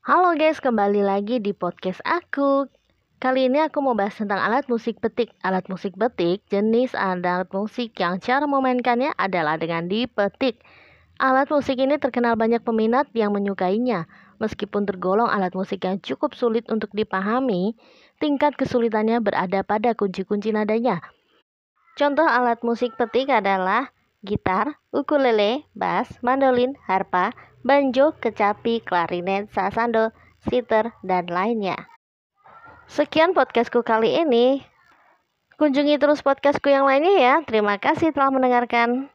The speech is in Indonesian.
Halo guys, kembali lagi di podcast aku. Kali ini aku mau bahas tentang alat musik petik. Alat musik petik jenis alat musik yang cara memainkannya adalah dengan dipetik. Alat musik ini terkenal banyak peminat yang menyukainya. Meskipun tergolong alat musik yang cukup sulit untuk dipahami, tingkat kesulitannya berada pada kunci-kunci nadanya. Contoh alat musik petik adalah gitar, ukulele, bass, mandolin, harpa, banjo, kecapi, klarinet, sasando, sitar, dan lainnya. Sekian podcastku kali ini. Kunjungi terus podcastku yang lainnya ya. Terima kasih telah mendengarkan.